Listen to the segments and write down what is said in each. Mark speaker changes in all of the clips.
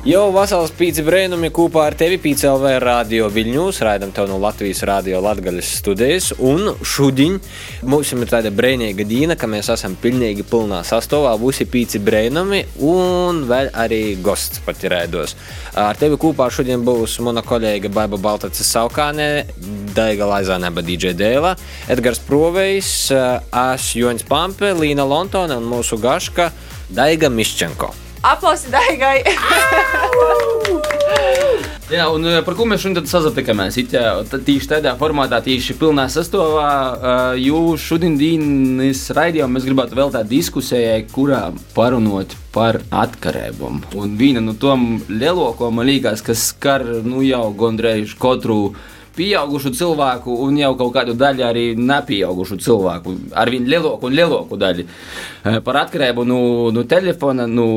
Speaker 1: Jau vasaras pīci brēnumi kopā ar tevi PCLV radio Viļņūs, raidam tev no Latvijas radio Latgaļas studijas. Un šodien mums ir tāda brēnīga dīna, ka mēs esam pilnīgi pilnā sastāvā, visi pīci brēnumi un vēl arī gosts pat ir raidos. Ar tevi kopā šodien būs mana kolēga Baiba Baltacis Saukāne, Daiga Laizāneba DJ Dēla, Edgars Provejs, es Joņs Pampe, Līna Lontona un mūsu gaška Daiga Miščenko.
Speaker 2: Aplausi Daigai!
Speaker 3: Jā, un eh, par ko mēs šodien sazatikāmies? Tieši tādā formātā, tieši pilnā sastāvā, eh, jūs šodien dienas raidījumā mēs gribētu tādu diskusijai, kurā parunot par atkarībām. Un viena no tom lielākajām, man liekas, kas skar nu, jau gandrīz katru pieaugušu cilvēku un jau kaut kādu daļu arī nepieaugušu cilvēku, ar viņu lielāku un lielāku daļu. Eh, par atkarību no, no telefona, no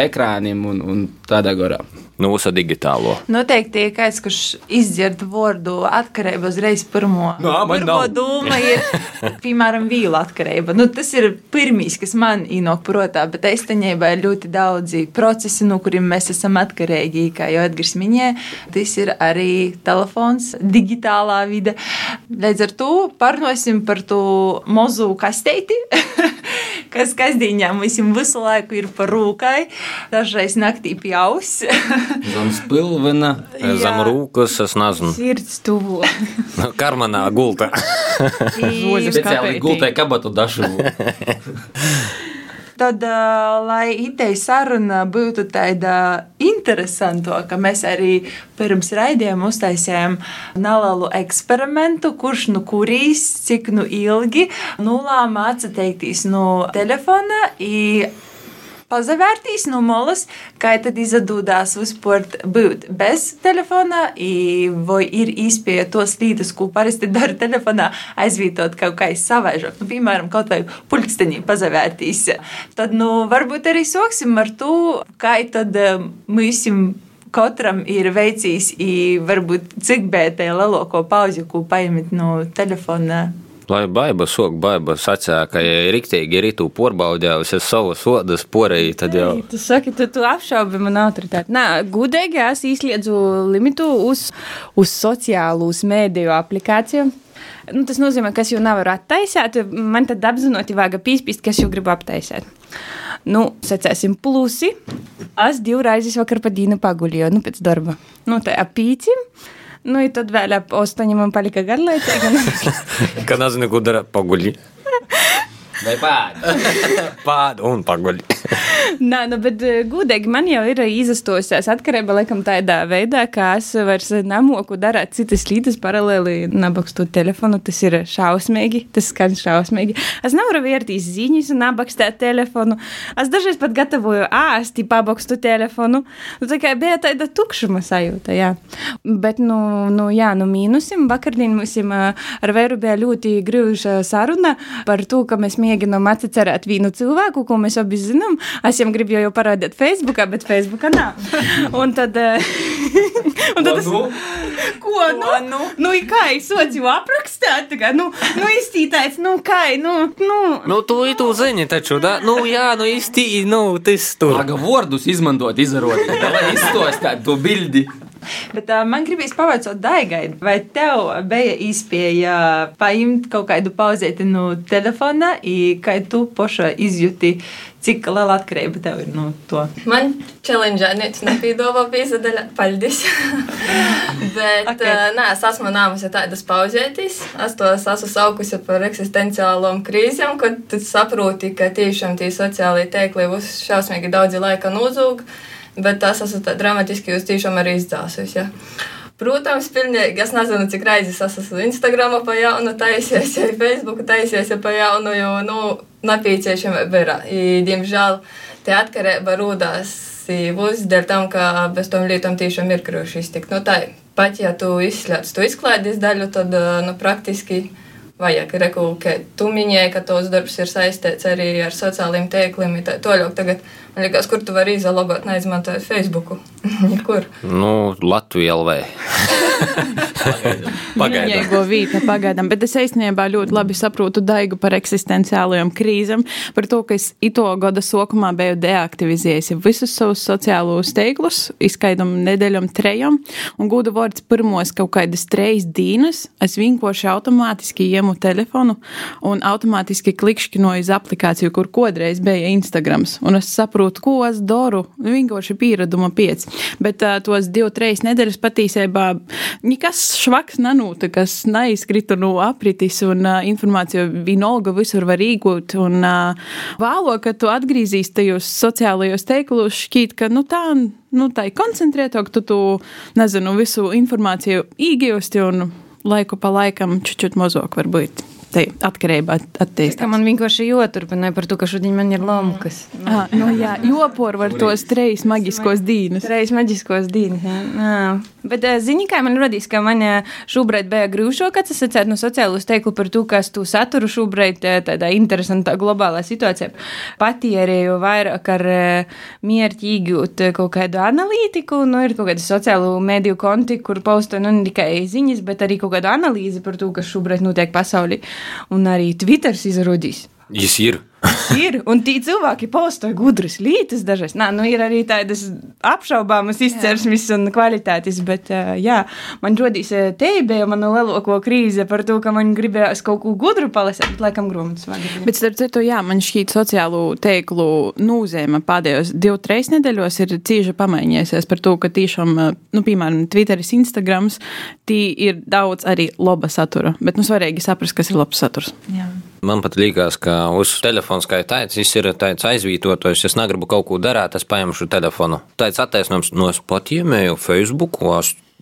Speaker 3: ekrāniem un, un tādā garā
Speaker 1: nu, mūsu digitālo.
Speaker 2: Noteikti ir kāds, kurš izdzird vārdu atkarība uzreiz pirmo.
Speaker 3: No,
Speaker 2: pirmo doma ir, piemēram, vīla atkarība. Nu, tas ir pirmīs, kas man ienāk protā, bet īstenībā ir ļoti daudzi procesi, no kuriem mēs esam atkarīgi, kā jau Edgars minēja. Tas ir arī telefons, digitālā vide. Līdz ar to parunāsim par to mozu kasteiti. kas kasdienā mums visu laiku ir par rūkai, dažreiz naktī pie auss.
Speaker 3: Zem spilvena,
Speaker 1: zem rūkas, es nezinu.
Speaker 2: Sirds tuvo.
Speaker 1: Karmanā gulta.
Speaker 3: Speciāli gultai kabatu dašu.
Speaker 2: Tad, lai itei saruna būtu tāda interesantāka, mēs arī pirms raidījuma uztaisījām nelielu eksperimentu, kurš nu kurīs, cik nu ilgi nulāma atsateikties no telefona. I no molas, kā tad izdodās vispār būt bez telefona, vai ir īspēja tos līdzekļus, ko parasti dara telefonā, aizvietot kaut kā savaižāk, nu, piemēram, kaut vai pulkstenī pazavērtīs. Tad, nu, varbūt arī soksim ar to, kā tad mūsim katram ir veicis, varbūt cik bētē lielāko pauzi, ko paņemt no telefona
Speaker 1: Lai baiba sok, baiba sacīja, ka, ja riktīgi ir itu porbaudējusi savu sodas porēju, tad jau.
Speaker 4: Ei, tu saki, tu, tu apšaubi man autoritāti. Nē, gudīgi es izliedzu limitu uz, uz sociālus mēdīju aplikāciju. Nu, tas nozīmē, ka es jau nevaru attaisīt. Man tad apzināti vajag pīspīst, kas jau gribu aptaisīt. Nu, secēsim plusi. Es divreiz vakar pa dīnu paguļoju, nu, pēc darba. Nu, tā apīcim. Nu, i tad vēl ap astoņiem man palika garlaicīgi.
Speaker 1: Kad nezinu, ko dara paguļi.
Speaker 3: Vai pādi?
Speaker 1: pādi un paguļi.
Speaker 4: Nā, nu, bet eh, gudīgi man jau ir izastosies atkarība laikam tādā veidā, ka es vairs nemoku darīt citas lietas paralēli nabakstot telefonu. Tas ir šausmīgi, tas skan šausmīgi. Es nevaru vērtīs ziņas un nabakstēt telefonu. Es dažreiz pat gatavoju āsti pabakstu telefonu. Nu, tā kā bija tāda tukšuma sajūta, jā. Bet, nu, nu jā, nu mīnusim. Vakardien mums ar Vēru bija ļoti grūža saruna par to, ka mēs mēģinām atcerēt vienu cilvēku, ko mēs abi zinām. Es viņam gribu jau parādīt Facebookā, bet Facebookā nav. Un tad, eh, un tad es,
Speaker 3: nu?
Speaker 4: ko, nu, nu, nu, kā es sodu aprakstīt, kā, nu, nu, iztītais, nu, kā, nu, nu.
Speaker 1: Nu, tu, tu zini taču, da? Nu, jā, nu, iztī, nu, tas tur.
Speaker 3: Aga vārdus izmantot, izdarot, lai izstostētu to bildi.
Speaker 2: Bet uh, man gribīs pavaicāt Daigai, vai tev bija iespēja paņemt kaut kādu pauzēti no telefona, kā tu paša izjūti, cik liela atkarība tev ir no to?
Speaker 5: Man challenge neviens nepīdāvā pīzadaļa, paldies. Bet, okay. uh, nē, es esmu nāmusi tādas pauzētis, es to esmu saukusi par eksistenciālām krīzēm, kad tu saproti, ka tiešām tie sociālie tīkli būs šausmīgi daudzi laika nozūg bet tas esmu tā dramatiski jūs tiešām arī izdzāsus. Ja. Protams, pilnīgi, es nezinu, cik reizes es esmu Instagram pa jaunu taisies, ja Facebook taisies pa jaunu, jo, nu, nepieciešamība ir. Diemžēl te atkarība rūdās būs dēļ tam, ka bez tom lietām tiešām ir grūti iztikt. Nu, tā, pat ja tu izslēdz to izklaides daļu, tad, nu, praktiski vajag reku, ka tu minēji, ka tos darbs ir saistīts arī ar sociālajiem tīkliem. To jau tagad, man liekas, kur tu vari izolot, neizmantojot Facebook. Nekur.
Speaker 1: Nu, Latvija LV. Pagaidām.
Speaker 6: Vīta pagaidām, bet es īstenībā ļoti labi saprotu Daigu par eksistenciālajām krīzēm, par to, ka es ito gada sokumā biju deaktivizējis visus savus sociālos teiklus, izskaidam nedēļam trejam, un gūdu vārds pirmos kaut kādas trejas dīnas, es vienkārši automātiski iemu telefonu un automātiski klikšķinoju uz aplikāciju, kur kodreiz bija Instagrams, un es saprotu, ko es daru, vienkārši piereduma piec. Bet uh, tos divu, trīs nedēļas patīsībā nekas švaks nenūta, kas neizkrita no apritis, un uh, informācija vienalga visur var iegūt. Un uh, vēlo, ka tu atgriezīsies tajos sociālajos teikulos, šķiet, ka nu, tā, nu, tā ir koncentrētāk, tu, tu nezinu, visu informāciju iegūsti un laiku pa laikam čučut mazāk varbūt. Te atkarībā attīstās. Man vienkārši joturpina par to, ka šodien man ir lamkas. Ah, nu jā, jopor var tos trejas maģiskos dīnus. Trejas maģiskos dīnus, jā. jā. Bet zini, kā man radīs, ka man šobrīd bija grūšo, kad es secētu no sociālos teiklu par to, kas tu saturu šobrīd tādā interesantā globālā situācijā. Patierēju vairāk ar mierķi iegūt kaut kādu analītiku, nu ir kaut kāda sociālo mediju konti, kur pausta nu ne tikai ziņas, bet arī kaut kādu analīzi par to, kas šobrīd notiek pasaulī un arī Twitter izrādīs.
Speaker 1: Jis ir.
Speaker 6: Ir, un tie cilvēki postoja gudras lietas dažas. Nā, nu ir arī tādas apšaubāmas izcelsmes un kvalitātes, bet jā, man rodīs te bija mana lielāko krīze par to, ka man gribējās kaut ko gudru palasīt, bet laikam grūmas vajag. Bet starp citu, jā, man šķiet sociālo teiklu nūzēma pēdējos divu, trīs nedēļos ir cīži pamainījusies par to, ka tiešām, nu, piemēram, Twitteris, Instagrams, tī ir daudz arī laba satura, bet nu svarīgi saprast, kas ir labs saturs. Jā.
Speaker 1: Man pat liekas, ka uz telefona kā tāds ir tāds aizvītotojs. Es negribu kaut ko darīt, es paņemšu telefonu. Tāds attaisnojums no Spotify, Facebook.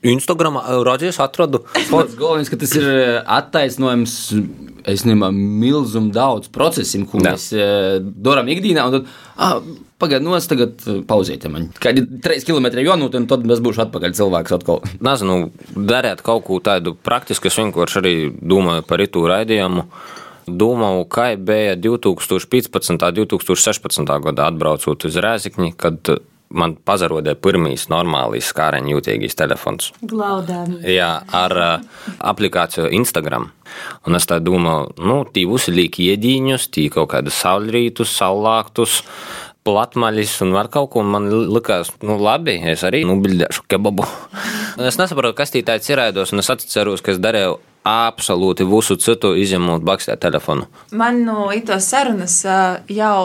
Speaker 1: Instagram rādījis, atradu.
Speaker 3: Pats galvenais, ka tas ir attaisnojums. Es nezinu, milzumu daudz procesiem, ko mēs uh, darām ikdienā. Tad, ah, Pagaidiet, nu es tagad pauzēju man. Kādi trīs kilometri jānūt, un tad es būšu atpakaļ cilvēks atkal.
Speaker 1: Nezinu, dariet kaut ko tādu praktisku, es vienkārši arī domāju par itu raidījumu. Domāju, kā bija 2015. un 2016. gadā atbraucot uz Rēzikni, kad man pazarodēja pirmīs normālīs skāriņu jūtīgīs telefons.
Speaker 6: Glaudām.
Speaker 1: Jā, ar aplikāciju Instagram. Un es tā domāju, nu, tī uzliek iedīņus, tī kaut kādus saulrītus, saulāktus, platmaļus un var kaut ko. Man likās, nu, labi, es arī nubildēšu kebabu. es nesaprotu, kas tī tāds ir ēdos, un es atceros, ka es darīju absolūti visu citu izņemot bakstē telefonu.
Speaker 2: Man no itos sarunas jau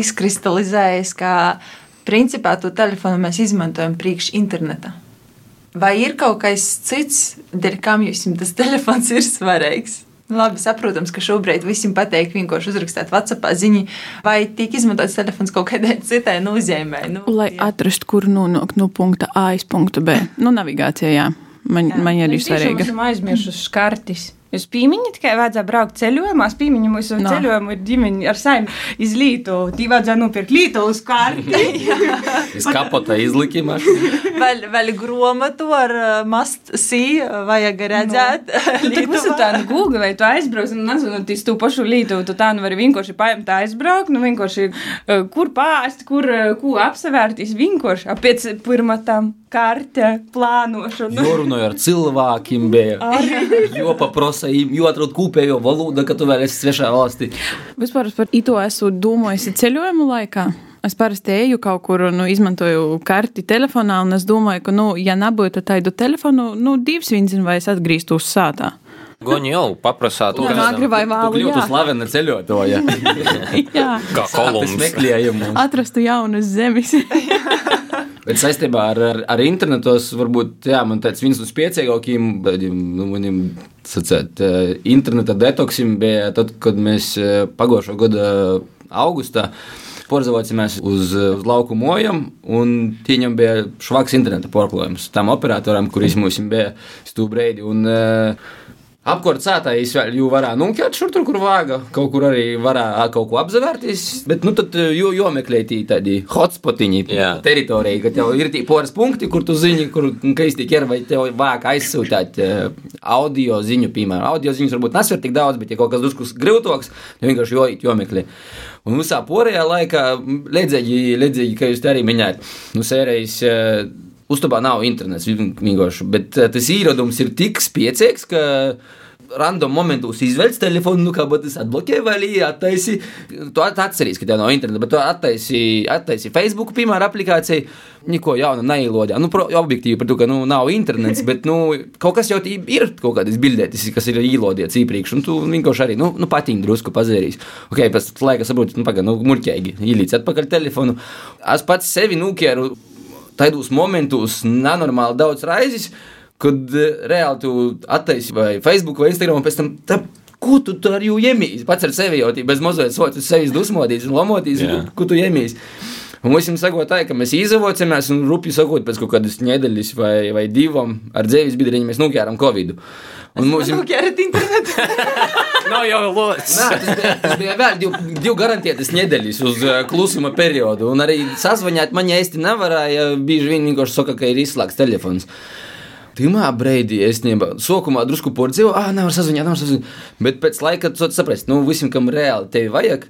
Speaker 2: izkristalizējas, ka principā to telefonu mēs izmantojam priekš interneta. Vai ir kaut kas cits, dēļ kam jums tas telefons ir svarīgs? Labi, saprotams, ka šobrīd visiem pateikt, vienkārši uzrakstīt WhatsApp ziņu, vai tiek izmantots telefons kaut kādai citai nozīmē. Nu,
Speaker 6: Lai jā. atrastu, kur nonākt no punkta A uz punktu B. Nu, navigācijā, jā. Man, jā. man arī svarīga.
Speaker 4: Esmu aizmirsusi kartis. Uz pīmiņa tikai vajadzēja braukt ceļojumā. Pīmiņa mūsu no. ceļojumu ir ģimene ar saimnu iz Lītu. Tī vajadzēja nopirkt Lītu uz karti.
Speaker 3: Iz kapota izlikuma.
Speaker 2: vēl, vēl gromatu ar uh, must see vajag redzēt.
Speaker 4: No. Tad visu tā nu Google, vai tu aizbrauc, un nezinu, tu tu pašu Lītu, tu tā nu vari vienkārši paņemt aizbraukt, nu vienkārši uh, kur pārst, kur, uh, ko apsevērtīs, vienkārši pēc pirmatām karte, plānošana.
Speaker 3: Jorunāju ar cilvēkiem, bija. jo paprasa, jo atrod kopējo valodu, ka tu vēl esi svešā valstī.
Speaker 6: Vispār par ito esmu domājis ceļojumu laikā. Es parasti eju kaut kur, nu, izmantoju karti telefonā, un es domāju, ka, nu, ja nebūtu tādu telefonu, nu, divs viņas vai es atgrieztu uz sātā.
Speaker 1: Goņi jau paprasāt,
Speaker 6: Jā, agri vai vēlu.
Speaker 3: Kļūtu slavena ceļotoja.
Speaker 6: jā.
Speaker 1: Kā kolums.
Speaker 3: Meklējumu.
Speaker 6: Atrastu jaunas zemes.
Speaker 3: Bet saistībā ar, ar, ar internetos, varbūt jā, man tāds viens no spēcīgākajiem, nu, maniem sacēt, interneta detoksim bija tad, kad mēs pagājušo gada augustā Porzavācāmies uz, uz lauku mojam, un viņam bija švaks interneta porklājums tam operatoram, kurš mums bija stūbrēdi. Apkārt sētājs vēl jau varēja nunkēt šur tur, kur vāga. Kaut kur arī varēja kaut ko apzavērties. Bet, nu, tad jo, jomeklē tī tādi hotspotiņi teritorija, ka tev ir tī poras punkti, kur tu zini, kur kristīgi ir, vai tev vāk aizsūtāt audio ziņu, piemēram. Audio ziņas varbūt nesver tik daudz, bet ja kaut kas druskus grūtoks, tad vienkārši jo, jomeklē. Un visā porējā laikā, ledzēji, ledzēji, ka jūs te arī minējat, nu, sērijas Uztabā nav internets vienkārši, bet uh, tas ieradums ir tik spēcīgs, ka random momentos izvelc telefonu, nu, kā tas atbloķē, vai arī attaisi. Tu atceries, ka tev nav interneta, bet tu attaisi, attaisi Facebook, piemēram, aplikāciju. Neko jaunu neilodē. Nu, pro, objektīvi par to, ka nu, nav internets, bet nu, kaut kas jau ir kaut kādas bildētas, kas ir īlodēts iepriekš, un tu vienkārši arī nu, nu, patīk drusku pazērīs. Ok, pēc laika saproti, nu, pagaidi, nu, muļķīgi, ielīdz atpakaļ telefonu. Es pats sevi nukēru tādos momentos nenormāli daudz raizes kad eh, reāli tu attaisi vai Facebook vai Instagram, un pēc tam. Tā, Ko tu tur arī iemīli? Pats ar sevi jau bez mazliet sots, sevis dusmoties un lomotīs, ko, ko tu iemīli. Un mums ir sakot, tā, ka mēs izavocamies un rupi sakot, pēc kaut kādas nedēļas vai, vai divām ar dzīves biedriem mēs nokēram Covid.
Speaker 2: Un mums ir nokērat internetu.
Speaker 1: Nav jau.
Speaker 3: Nā, tas, bija, tas bija vēl div, divu garantētas nedēļas uz uh, klusuma periodu. Un arī sazvanīt man īsti nevarēja. Bieži vien vienkārši saka, ka ir izslēgts telefons. Timā brīdī es nebiju. Sākumā drusku porcelāna, ah, nevar sazvanīt, nevar sazvanīt. Bet pēc laika tu saprati, nu, visam, kam reāli tevi vajag.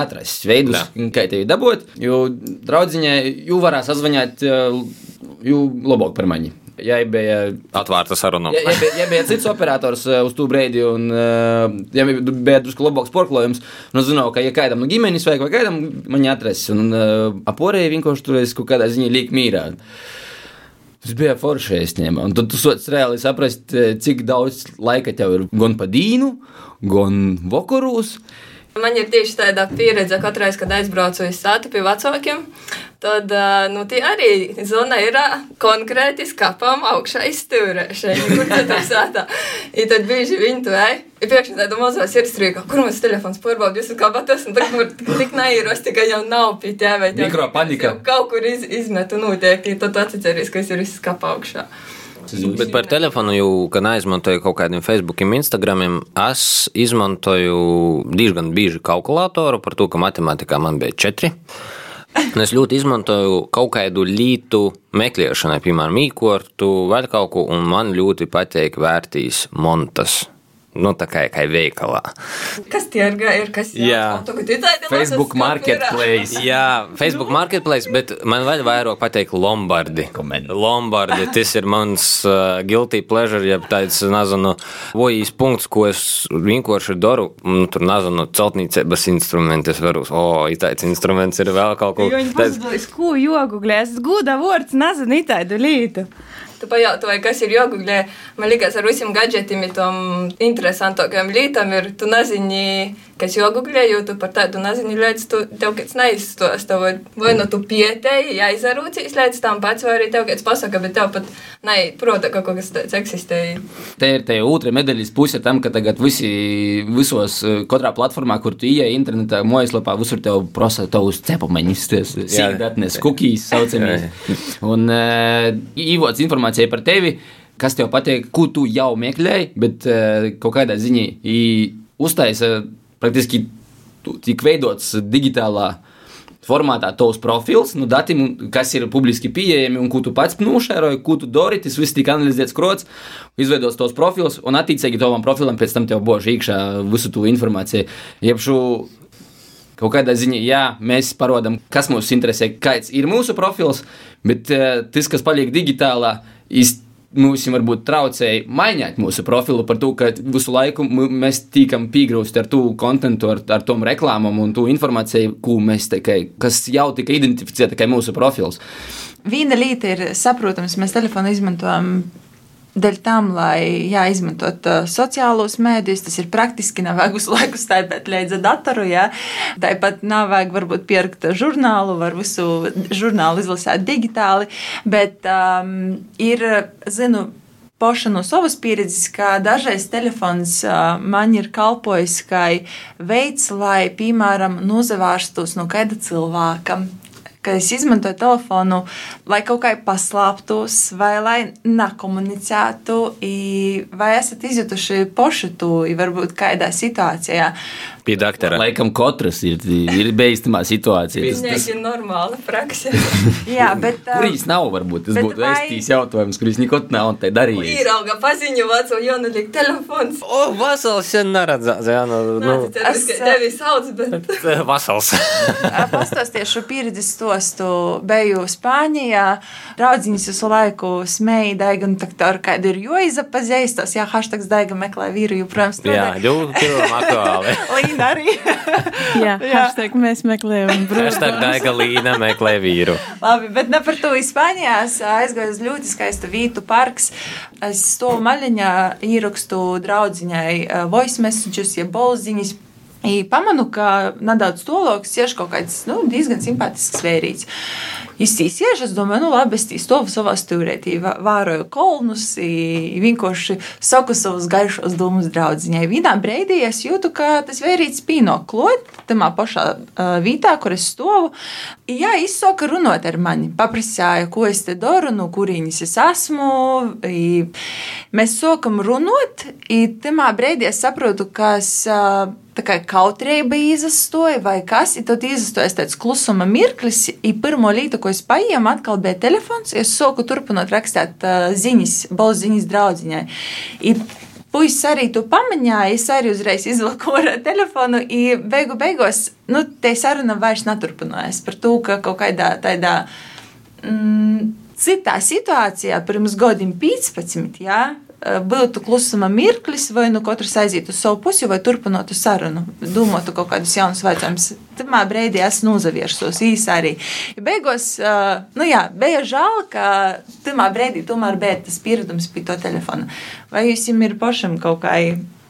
Speaker 3: Atrast veidus, Jā. kā tevi dabūt. Jo draudziņai jau varēja sazvanīt, jau labāk par mani. Ja bija
Speaker 1: atvērta saruna.
Speaker 3: Ja, ja, bija, ja bija cits operators uz to brīdi, un ja bija drusku labāks porklājums, nu, zinu, ka, ja kādam no ģimenes vajag, vai kādam man atrast, un uh, aporēji vienkārši tur es kaut kādā ziņā liek mīrā. Tas bija forši īstenībā. Un tad tu sāc reāli saprast, cik daudz laika tev ir gan pa dīnu, gan vakarūs.
Speaker 5: Man ir tieši tāda pieredze, ka katru reizi, kad aizbraucu uz sātu pie vecākiem, tad nu, tie arī zona ir konkrēti skapām augšā izstūrēšana, kur tu tur sātā. I tad bieži viņi tu ej, ir priekšā tāda mazā sirdstrīka, kur mums telefons pārbaud, jūs kabatas, un tagad tik neieros, tikai jau nav pie tēvē.
Speaker 3: Mikropanika.
Speaker 5: Kaut kur iz, izmetu notiek, tad atceries, ka es ir viss skapā augšā.
Speaker 1: Bet par telefonu, jau, kad neizmantoju kaut kādiem Facebook, Instagram, es izmantoju diezgan bieži kalkulātoru par to, ka matemātikā man bija četri. Un es ļoti izmantoju kaut kādu lītu meklēšanai, piemēram, mīkortu vai kaut ko, un man ļoti patīk vērtīs montas nu, tā kā, veikalā.
Speaker 5: Kas tirga ir? Kas
Speaker 1: jā,
Speaker 3: Facebook marketplace.
Speaker 1: jā, Facebook marketplace, bet man vēl vairāk pateikt Lombardi. Lombardi, tas ir mans uh, guilty pleasure, jeb tāds, nezinu, vojīs punkts, ko es vienkārši daru. Nu, tur, nezinu, celtniecības instrumenti es varu, o, oh, tāds instruments ir vēl kaut ko.
Speaker 4: Viņi pasadalīs, ko jogu glēs, gūda vārds, nezinu, itādu lītu.
Speaker 5: Tu pajautāji, kas ir jogurļē. Man liekas, ar visiem gadgetiem, tom interesantākajām lietām ir, tu nezini, kas jogurļē, jo tu par tādu nezini, līdz tu tev kāds neizstosta. Vai nu tu pietēji, jāizarūcīs līdz tam pats, vai arī tev kāds pasaka, bet tev pat neprota, ka kaut kas tāds eksistēja.
Speaker 3: Te ir te otra medaļas puse tam, ka tagad visi, visos, katrā platformā, kur tu ieej internetā, mājaslapā, visur tev prasa tavus cepumeņus, sīkdatnes, kukijas saucamies. Un uh, īvots informācija informācija par tevi, kas tev patīk, ko tu jau meklēji, bet uh, kaut kādā ziņā uztaisa praktiski tik veidots digitālā formātā tavs profils, nu, datiem, kas ir publiski pieejami un ko tu pats nošēroji, ko tu dari, tas viss tika analizēts krots, izveidots tos profils un attiecīgi tavam profilam pēc tam tev bož iekšā visu to informāciju. Jebšu kaut kādā ziņā, jā, mēs parodam, kas mūs interesē, kāds ir mūsu profils, bet uh, tas, kas paliek digitālā, īstenībā mums varbūt traucēja mainīt mūsu profilu par to, ka visu laiku mēs tīkam piegrūst ar to kontentu, ar, ar tom reklāmām un to informāciju, ko mēs tikai, kas jau tika identificēta kā mūsu profils.
Speaker 2: Viena lieta ir saprotams, mēs telefonu izmantojam Dēļ tam, lai jā, izmantot uh, sociālos mēdījus, tas ir praktiski nav vajag visu laiku stāvēt līdzi datoru. Jā. Tāpat nav vajag varbūt pierakt žurnālu, var visu žurnālu izlasīt digitāli, bet um, ir, zinu, Poša no savas pieredzes, ka dažreiz telefons uh, man ir kalpojis kā veids, lai, piemēram, nozavārstos no kāda cilvēka ka es izmantoju telefonu, lai kaut kā paslēptos, vai lai nekomunicētu, vai esat izjutuši pošutu, varbūt kādā situācijā
Speaker 1: pie doktora.
Speaker 3: Laikam katrs ir, ir beidzamā situācijā.
Speaker 5: Tas, tas ir normāla praksa.
Speaker 2: Jā, bet.
Speaker 3: Uh, kurīs nav, varbūt tas būtu vai... vēstījis jautājums, kurīs nekot nav un te darījis.
Speaker 5: Ir auga paziņu veco, jo neliek telefons.
Speaker 1: O, vasals sen neredzās, jā, nu.
Speaker 5: nu. Es tevi sauc, bet.
Speaker 1: vasals.
Speaker 2: Pastāstīšu pieredzi to, stostu, biju Spānijā, draudziņas visu laiku smēja Daiga, un tā ar kādu ir joizapazīstos, jā, hashtags Daiga meklē vīru, joprojām
Speaker 1: Jā, ļoti aktuāli.
Speaker 2: Līna arī.
Speaker 6: jā, jā. hashtag mēs meklējam brūdu.
Speaker 1: Hashtag Daiga Līna meklē vīru.
Speaker 2: Labi, bet ne par to Spānijā aizgāju uz ļoti skaistu vītu parks. Es stāvu maļiņā, ierakstu draudziņai eh, voice messages, ja bolziņas. I pamanu, ka nedaudz toloks ir kaut kāds nu, diezgan simpātisks vērīts. Izsīsies, es domāju, nu labi, es stāvu savā stūrētī, vēroju kolnus, vienkārši saku savus gaišos domus draudziņai. Vienā brīdī es jūtu, ka tas vērīts pīno klot, tamā pašā uh, vietā, kur es stāvu. Jā, izsaka runāt ar mani, paprasīja, ko es te daru, no kurienes es esmu. I, mēs sākam runāt, un tamā brīdī es saprotu, ka es. Uh, tā kā kautrība izastoja vai kas, tad izastojas tāds klusuma mirklis, un pirmo lītu, ko es paņēmu, atkal bija telefons, es soku turpinot rakstīt uh, ziņas, balss ziņas draudziņai. I, Puisis arī to pamanīja, es arī uzreiz izvilku ar telefonu, un beigu beigās, nu, te saruna vairs neturpinājās par to, ka kaut kādā tādā. Mm, Citā situācijā, pirms gadiem 15, jā, būtu klusuma mirklis, vai nu katrs aizietu uz savu pusi, vai turpinātu sarunu, domātu kaut kādus jaunus jautājumus. Tajā brīdī es nozaviersos īsi arī. Beigās, nu jā, bija žēl, ka tajā brīdī tomēr bija tas pieredums pie to telefona. Vai jums ir pašam kaut kā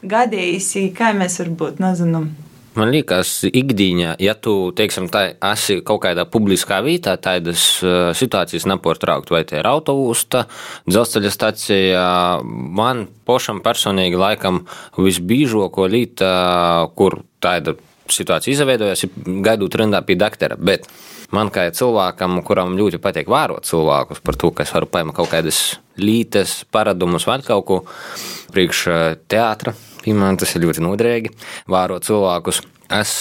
Speaker 2: gadījis, kā mēs varbūt, nezinu.
Speaker 1: Man liekas, ikdienā, ja tu, teiksim, tā, esi kaut kādā publiskā vietā, tādas uh, situācijas nepārtraukt, vai tie ir autobusta, dzelzceļa stacija, man pašam personīgi laikam visbīžoko līta, kur tāda situācija izveidojas, ir gaidot rindā pie doktora. Bet man kā cilvēkam, kuram ļoti patīk vērot cilvēkus par to, ka es varu paņemt kaut kādas lītes, paradumus vai kaut ko priekš teātra Piemēram, tas ir ļoti noderīgi. Vārot cilvēkus. Es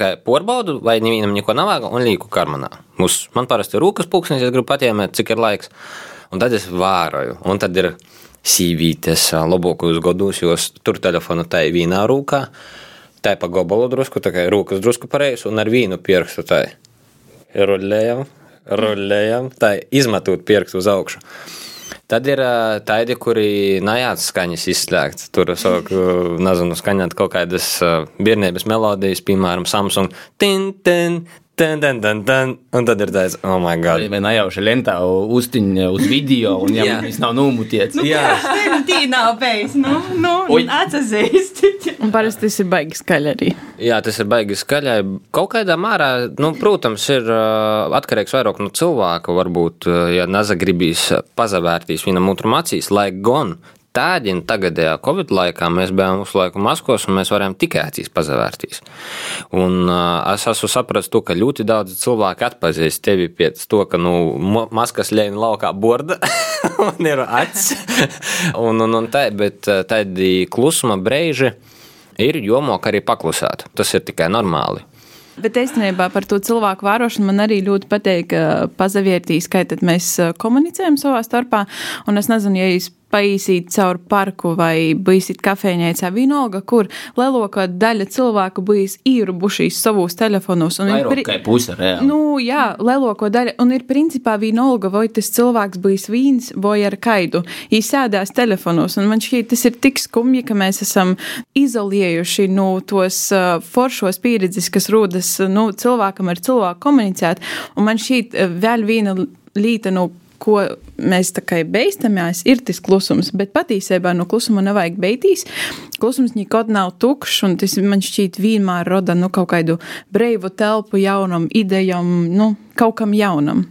Speaker 1: kā porbaudu, vai nevienam neko nav vajag, un lieku karmanā. Mums, man parasti ir rūkas pulksnis, ja gribu patiemēt, cik ir laiks. Un tad es vēroju. Un tad ir sīvītes labākos gados, jo tur telefonu tā ir vienā rūkā, tā ir pa gobalu drusku, tā kā rūkas drusku pareizi, un ar tā ir. Rullējam, rullējam, tā ir izmetot pirkstu uz augšu. Tad ir tādi, kuri najāts skaņas izslēgts. Tur sāk, nezinu, skaņot kaut kādas bērnības melodijas, piemēram, Samsung. Tin, tin, Ten, ten, ten, ten, un tad ir tāds, oh, my God.
Speaker 3: Vai nejauši lentā uztiņa uz video, un ja viņš nav numutiets.
Speaker 6: Nu, jā, tī nav beigas, nu, nu, atsazīst. un parasti tas ir baigi skaļi arī.
Speaker 1: Jā, tas ir baigi skaļai. Kaut kādā mērā, nu, protams, ir uh, atkarīgs vairāk no cilvēka. Varbūt, uh, ja nezagribīs pazavērtīs vienam otram acīs, lai gan Tādien tagadējā Covid laikā mēs bijām uz laiku maskos, un mēs varējām tikai acīs pazavērtīs. Un uh, es esmu sapratis to, ka ļoti daudz cilvēku atpazīst tevi pēc to, ka nu, maskas ļēna laukā borda un ir acis. un, un, un tā, bet tādi klusuma brīži ir jomok arī paklusēt. Tas ir tikai normāli.
Speaker 6: Bet īstenībā par to cilvēku vērošanu man arī ļoti patīk, pazaviertīs, kā mēs komunicējam savā starpā. Un es nezinu, ja jūs paīsīt caur parku vai bijis kafejnīcā, vienalga, kur lielākā daļa cilvēku bijis īrubušies savos telefonos.
Speaker 3: Vairāk kā puse reāli.
Speaker 6: Nu, jā, lielākā daļa, un ir principā vienalga, vai tas cilvēks bijis vīns vai ar kaidu. Viņš sēdās telefonos, un man šķiet, tas ir tik skumji, ka mēs esam izolējuši no tos uh, foršos pieredzes, kas rodas nu, cilvēkam ar cilvēku komunicēt, un man šķiet uh, vēl viena līta no ko mēs tā kā beistamies, ir tas klusums. Bet patiesībā no klusuma nevajag beigties. Klusums nekad nav tukšs, un tas man šķiet vienmēr rada nu, kaut kādu brīvu telpu jaunam idejam, nu, kaut kam jaunam.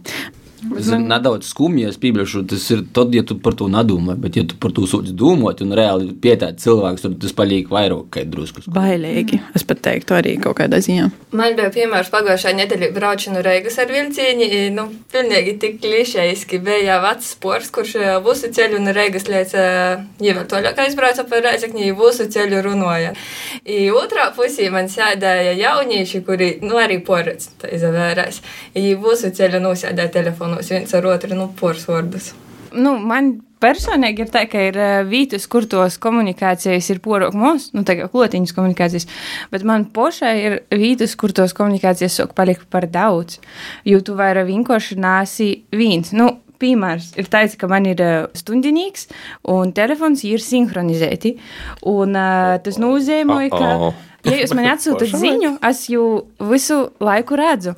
Speaker 3: Tas ir nedaudz skumji, es piebilšu, tas ir tad, ja tu par to nedomā, bet ja tu par to sūdz domāt un reāli pietēt cilvēks, tad tas paliek vairāk kā drusku.
Speaker 6: Bailīgi, es pat teiktu arī kaut kādā ziņā.
Speaker 5: Man bija piemērs pagājušā nedēļa braucu no Reigas ar vilcieni, nu, pilnīgi tik klišejiski bija vecs spors, kurš visu ceļu no Reigas līdz jau toļāk aizbrauca par Reizekņi, visu ceļu runoja. I otrā pusī man sēdēja jaunieši, kuri, nu, arī tā izavērās. I visu ceļu nosēdēja telefonu sarunāties viens ar otru, nu, porsvārdus.
Speaker 6: Nu, man
Speaker 4: personīgi ir tā, ka ir uh, vītas, kur tos komunikācijas ir porok mūs, nu, tā kā klotiņas komunikācijas, bet man pošai ir vītas, kur tos komunikācijas sok palikt par daudz, jo tu vairāk vienkārši nāsi viens. Nu, piemērs ir tāds, ka man ir uh, stundinīgs un telefons ir sinhronizēti. Un, uh, tas nozīmē, ka.
Speaker 1: Oh, oh.
Speaker 4: Ja jūs man atsūtat ziņu, es jau visu laiku redzu.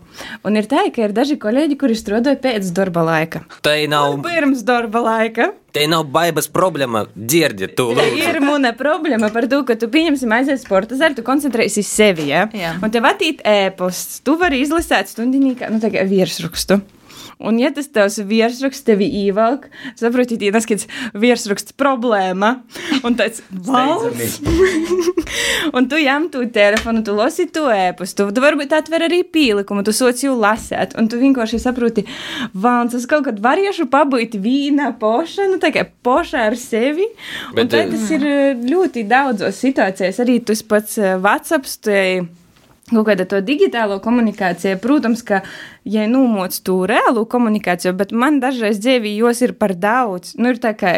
Speaker 4: Un ir tā, ka ir daži kolēģi, kuri strādāja pēc darba laika.
Speaker 1: Tai nav,
Speaker 4: Pirms darba laika.
Speaker 1: tai nav baibas problēma, dzirdi tu.
Speaker 4: Tā ir mana problēma par to, ka tu pieņemsi aiziet sporta zāli, tu koncentrējies uz sevi. Ja?
Speaker 2: Jā.
Speaker 4: Un tev atīt ēposts, tu vari izlasīt stundinīkā, nu, tā kā virsrakstu. Un, ja tas tavs virsraksts tevi ievelk, saproti, ir tas, virsraksts problēma. Un tāds valsts. un tu jām tu telefonu, tu lasi to ēpastu, tu varbūt atver arī pielikumu, tu soci jau lasēt, un tu vienkārši saproti, vāns, es kaut kad variešu pabūt vīna poša, nu tā kā poša ar sevi. Bet, un tā
Speaker 1: eh,
Speaker 4: tas ir eh, ļoti daudzos situācijās, arī tas pats eh, WhatsApp. tai Kaut kāda to digitālo komunikāciju, protams, ka, ja nūmoc to reālo komunikāciju, bet man dažreiz dzīvī jos ir par daudz. Nu, ir tā kā,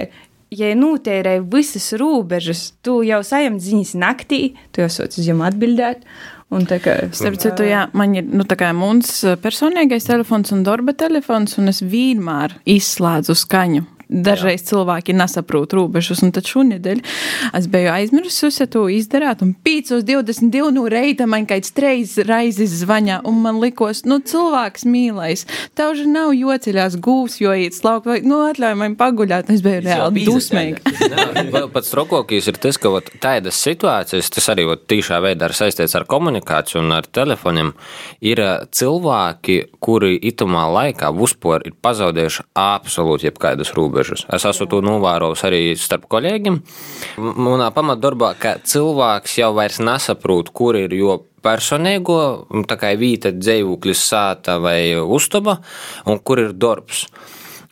Speaker 4: ja nūtērē visas robežas, tu jau saņem ziņas naktī, tu jau soc uz jums atbildēt. Un tā kā,
Speaker 6: Starp citu, jā, man ir nu, mums personīgais telefons un darba telefons, un es vienmēr izslēdzu skaņu. Dažreiz jā. cilvēki nesaprot robežas, un tad šonadēļ es biju aizmirsusi to izdarīt. Un 5.22 no reita man kāds treis raizes zvaņā, un man likos, nu, cilvēks mīlēs. Tev jau nav joceļās gūs, jo iet slaukt, vai, nu, atļauj man paguļāt. Es biju reāli dusmīgi.
Speaker 1: Vēl pats trokokīs ir tas, ka ot, tādas situācijas, tas arī ot, tīšā veidā ir saistīts ar komunikāciju un ar telefoniem, ir cilvēki, kuri itumā laikā uzpor ir pazaudējuši absolūti jebkādas robežas. Es esmu to novērojis arī starp kolēģiem. Manā pamatdarbā, ka cilvēks jau vairs nesaprot, kur ir jo personīgo, tā kā vīta dzīvoklis, sāta vai uztaba, un kur ir darbs.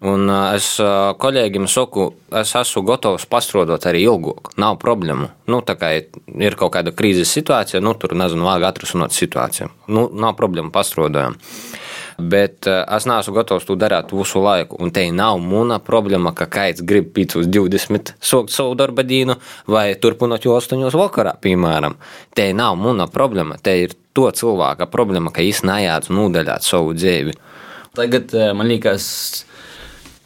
Speaker 1: Un ā, es ā, kolēģim saku, es esmu gatavs pastrodot arī ilgāk. Nav problēmu. Nu, tā kā ir kaut kāda krīzes situācija, nu, tur nezinu, vajag atrisināt situāciju. Nu, nav problēmu pastrodojam. Bet ā, es neesmu gatavs to darīt visu laiku. Un te nav mana problēma, ka kāds grib pīcis 20 sokt savu darba dienu vai turpināt jau 8 vakarā, piemēram. Te nav mana problēma. Te ir to cilvēka problēma, ka viņš nejāc nodaļāt savu dzīvi.
Speaker 3: Tagad eh, man liekas,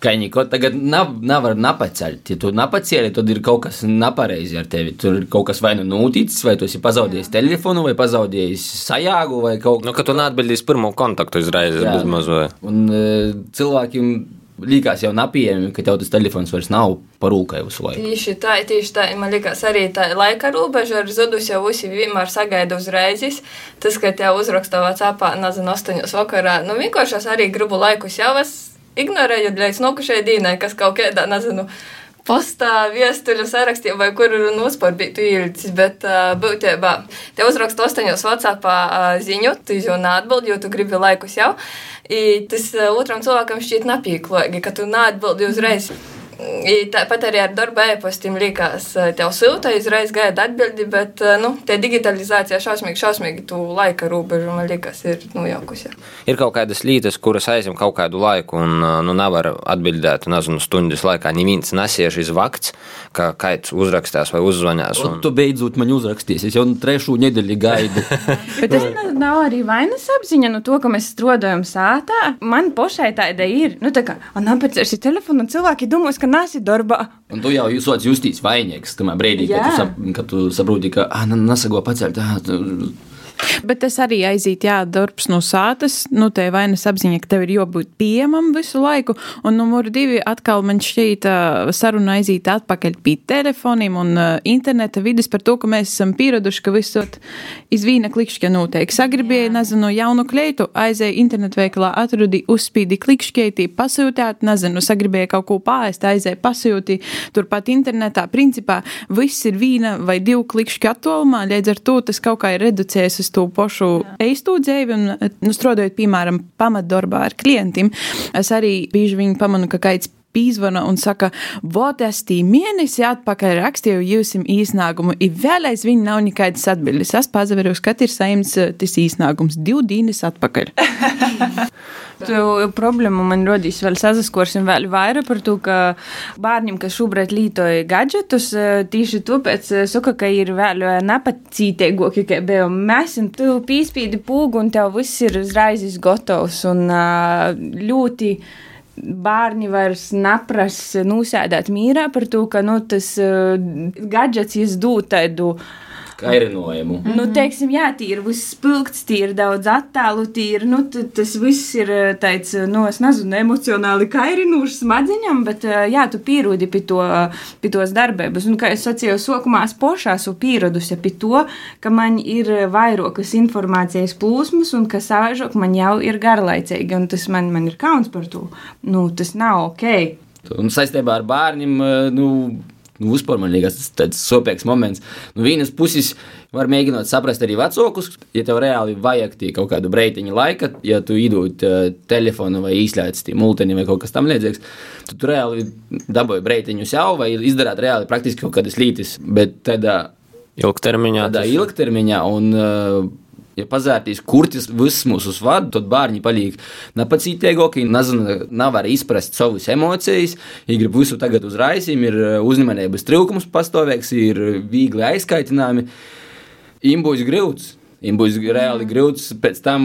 Speaker 3: ka neko tagad nav, nevar napacelt. Ja tu napacēli, tad ir kaut kas nepareizi ar tevi. Tur ir kaut kas vai nu noticis, vai tu esi pazaudējis telefonu, vai pazaudējis sajāgu, vai kaut
Speaker 1: Nu, ka tu neatbildīsi pirmo kontaktu uzreiz,
Speaker 3: Jā.
Speaker 1: bez mazliet.
Speaker 3: Un uh, cilvēkiem liekas jau nepieejami, ka tev tas telefons vairs nav parūkai visu laiku.
Speaker 5: Tieši tā, tieši tā. Man liekas, arī tā laika robeža ir zudusi jau visi vienmēr sagaida uzreiz. Tas, ka tev uzraksta Vācijā, nezinu, 8 vakarā, nu vienkārši es arī gribu laikus jau es ignorēju līdz nokušai dienai, kas kaut kādā, nezinu. Postā, viestuļu sarakstā, vai kur ir nospērbītu īlicis, bet uh, būtībā te uzraksta astoņos WhatsApp uh, ziņu, tu jau neatbildi, jo tu gribi laikus jau. I tas uh, otram cilvēkam šķiet napīklīgi, ka tu neatbildi uzreiz. I Tāpat arī ar darba e-pastiem liekas, eh, tev silta, uzreiz gaida atbildi, bet eh, nu, tā digitalizācija šausmīgi, šausmīgi tu laika robežu, man liekas, ir nojaukusi.
Speaker 1: Ir kaut kādas lietas, kuras aizņem kaut kādu laiku, un nu, nevar atbildēt, nezinu, stundas laikā. Neviens nesiež iz vakts, ka kāds uzrakstās vai uzzvanās.
Speaker 3: Un
Speaker 1: Un...
Speaker 3: tu beidzot man uzrakstīsi, es jau trešo nedēļu gaidu.
Speaker 4: Bet tas nav- nav arī vainas apziņa no to, ka mēs strādājam sātā. Man pašai tāda ir. Nu, tā kā man apgādājas telefonu, un cilvēki domās, ka nāsi darbā.
Speaker 3: Un tu jau jūtos justīts vainīgs tajā brīdī, kad tu, sap, kad tu saproti, ka ah, nesago pacelt. Ah, tu,
Speaker 6: Bet tas arī aiziet, jā, darbs no sātas, nu, te vainas apziņa, ka tev ir jābūt pieejamam visu laiku, un numur divi atkal man šķiet ā, saruna aiziet atpakaļ pie telefoniem un ā, interneta vidas par to, ka mēs esam pieraduši, ka visot iz vīna klikšķa noteikti. Sagribēja, nezinu, jaunu kleitu, aizēja internetu veikalā, atrudi uzspīdi klikšķētī, pasūtāt, nezinu, sagribēja kaut ko pāriest, aizēja pasūtī, turpat internetā. Principā viss ir vīna vai divu klikšķu attālumā, līdz ar to tas kaut kā ir reducējies uz to pašu eistu dzīvi, un, nu, strādājot, piemēram, pamatdarbā ar klientiem, es arī bieži vien pamanu, ka kāds pīzvana un saka, vot es tī mēnesi atpakaļ rakstīju jūsim īsnāgumu, i vēlreiz viņi nav nekādas atbildes. Es pazaveru, ka ir saimts tas īsnāgums divu dīnes atpakaļ.
Speaker 4: Tu problēmu man rodīs vēl saskarsim vēl vairāk par to, ka bērniem, kas šobrīd lietoja gadgetus, tieši tāpēc saka, ka ir vēl nepacītīgāki, kā bija mēs, un tu pīspīdi pūgu, un tev viss ir uzreiz gatavs un ļoti bērni vairs neprasa nosēdēt mīrā par to, ka nu, tas uh, gadgets izdod tādu.
Speaker 3: Kairinojumu.
Speaker 4: Mm -hmm. Nu, teiksim, jā, tī ir viss spilgts, tī ir daudz attēlu, tī ir, nu, tas viss ir tāds, nu, es nezinu, emocionāli kairinošs smadzeņam, bet, jā, tu pierodi pie, to, pie tos darbības. Un, kā es sacīju, sokumā es pošā esmu pieradusi pie to, ka man ir vairākas informācijas plūsmas un ka savaižok man jau ir garlaicīgi, un tas man, man ir kauns par to. Nu, tas nav ok.
Speaker 3: Un saistībā ar bērniem, nu, nu, vispār man liekas, tas tāds sopīgs moments. No nu, vienas puses, var mēģināt saprast arī vecākus, ja tev reāli vajag tie kaut kādu breitiņu laika, ja tu iedod uh, telefonu vai izslēdz tie multeni vai kaut kas tam līdzīgs, tad tu reāli dabūji breitiņu sev vai izdarāt reāli praktiski kaut kādas lītis. Bet tādā
Speaker 1: ilgtermiņā,
Speaker 3: tādā ilgtermiņā un uh, Ja pazērtīs kurtis visus mūsu vadu, tad bērni paliek nepacītīgāki, nav arī izprast savas emocijas, viņi grib visu tagad uzraisīt, ir eh, uzmanības trūkums pastāvēks, ir viegli aizkaitināmi. Im būs grūts, im būs reāli grūts pēc tam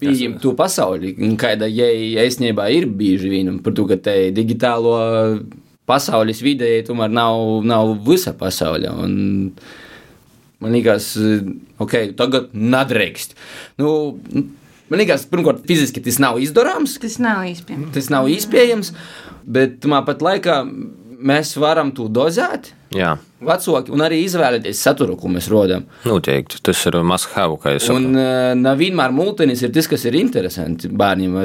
Speaker 3: pieņemt to pasauli, kāda jai īstenībā ir bieži vien, par to, ka te digitālo pasaules vidē tomēr nav, nav visa pasaule. Un, Man liekas, ok, tagad nedrīkst. Nu, man liekas, pirmkārt, fiziski tas nav izdarāms.
Speaker 4: Tas nav iespējams.
Speaker 3: Tas nav iespējams, bet tāpat laikā mēs varam to dozēt.
Speaker 1: Jā.
Speaker 3: Vecāki un arī izvēlēties saturu, ko mēs rodam.
Speaker 1: Noteikti, tas ir must-have, kā jūs
Speaker 3: sakāt. Un uh, nevienmēr multinis ir tas, kas ir interesanti bērniem.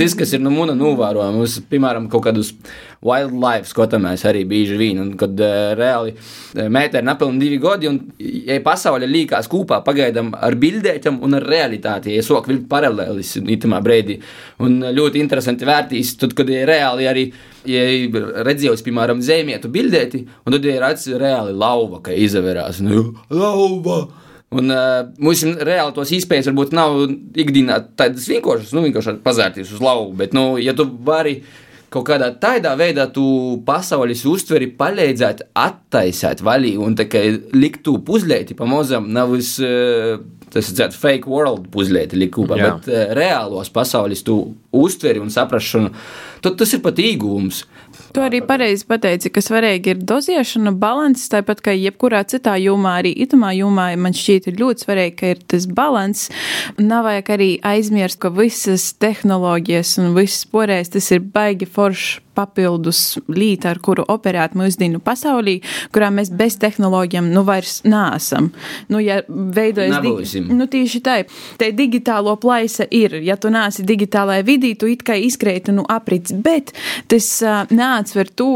Speaker 3: Tas, kas ir no mūna novērojama, mums, piemēram, kaut kādus wildlife skatāmies arī bieži vien, un kad uh, reāli meitē ir nepilni divi gadi, un ja pasaule līkās kopā pagaidām ar bildētām un ar realitāti, ja sok vilkt paralēlis itamā brēdī. Un ļoti interesanti vērtīs, tad, kad ir reāli arī, ja redzējus, piemēram, zēmietu bildēti, Un tad ir acis reāli lauva, ka izavērās. Nu, lauva! Un uh, mums reāli tos iespējas varbūt nav ikdienā tādas vienkāršas, nu, vienkārši pazērties uz lauvu. Bet, nu, ja tu vari kaut kādā tādā veidā tu pasaules uztveri palīdzēt attaisēt vaļī un tā kā likt tu puzlēti pamazam, uz, uh, tas ir fake world puzlēti kopā, bet uh, reālos pasaules tu uztveri un saprašanu, tad tas ir pat īgums.
Speaker 6: Tu arī pareizi pateici, ka svarīgi ir dozēšana, balanss, tāpat kā jebkurā citā jomā, arī itamā jomā man šķiet ir ļoti svarīgi, ka ir tas balanss. Nav vajag arī aizmirst, ka visas tehnoloģijas un viss porēs tas ir baigi foršs papildus līta, ar kuru operēt mūsdienu pasaulī, kurā mēs bez tehnoloģijām nu vairs nāsam. Nu, ja veidojas
Speaker 3: digi...
Speaker 6: nu, tieši tā, te digitālo plaisa ir. Ja tu nāsi digitālajā vidī, tu it kā izkreiti nu aprits, bet tas uh, neatsver tu,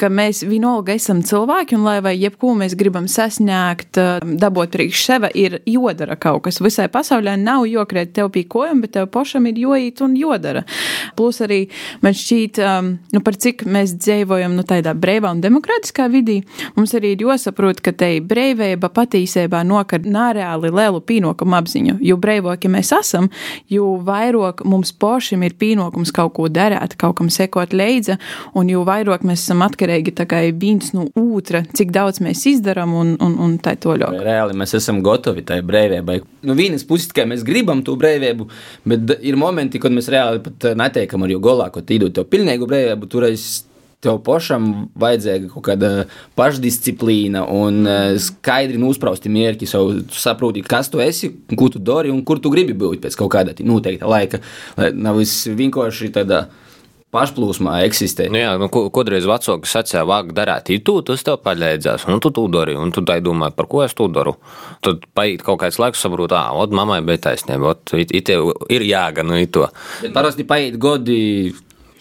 Speaker 6: ka mēs vienalga esam cilvēki, un lai vai jebko mēs gribam sasniegt, dabūt priekš sevi, ir jodara kaut kas. Visai pasaulē nav jokrēt tev pie kojām, bet tev pašam ir joīt un jodara. Plus arī man šķiet, nu, par cik mēs dzīvojam nu, tādā brīvā un demokrātiskā vidī, mums arī ir jāsaprot, ka te brīvība patiesībā nokar nāreāli lielu pienākumu apziņu. Jo brīvāki mēs esam, jo vairāk mums pašiem ir pienākums kaut ko darīt, kaut kam sekot līdzi, un jo vairāk mēs esam atkarīgi atkarīgi viens no otra, cik daudz mēs izdarām un, un, un tā toļāk.
Speaker 3: Reāli mēs esam gatavi tai brīvībai. No nu, vienas puses, tikai mēs gribam to brīvību, bet ir momenti, kad mēs reāli pat neteikam ar jo golā, ko tīdu to pilnīgu brīvību, turēs tev pašam vajadzīga kaut kāda pašdisciplīna un uh, skaidri nosprausti mērķi. Tu saproti, kas tu esi, ko tu dari un kur tu gribi būt pēc kaut kāda noteikta laika. Lai nav viss vienkārši tādā pašplūsmā eksistē.
Speaker 1: Nu jā, nu, kodreiz vecāki sacīja, vāk darīt itu, tas tev paļēdzās, un tu to dari, un tu tai domā, par ko es to daru. Tad paiet kaut kāds laiks, saprot, ah, ot, mammai bija taisnība, ot, it, it ir jāga, nu, ito.
Speaker 3: Bet parasti paiet godi.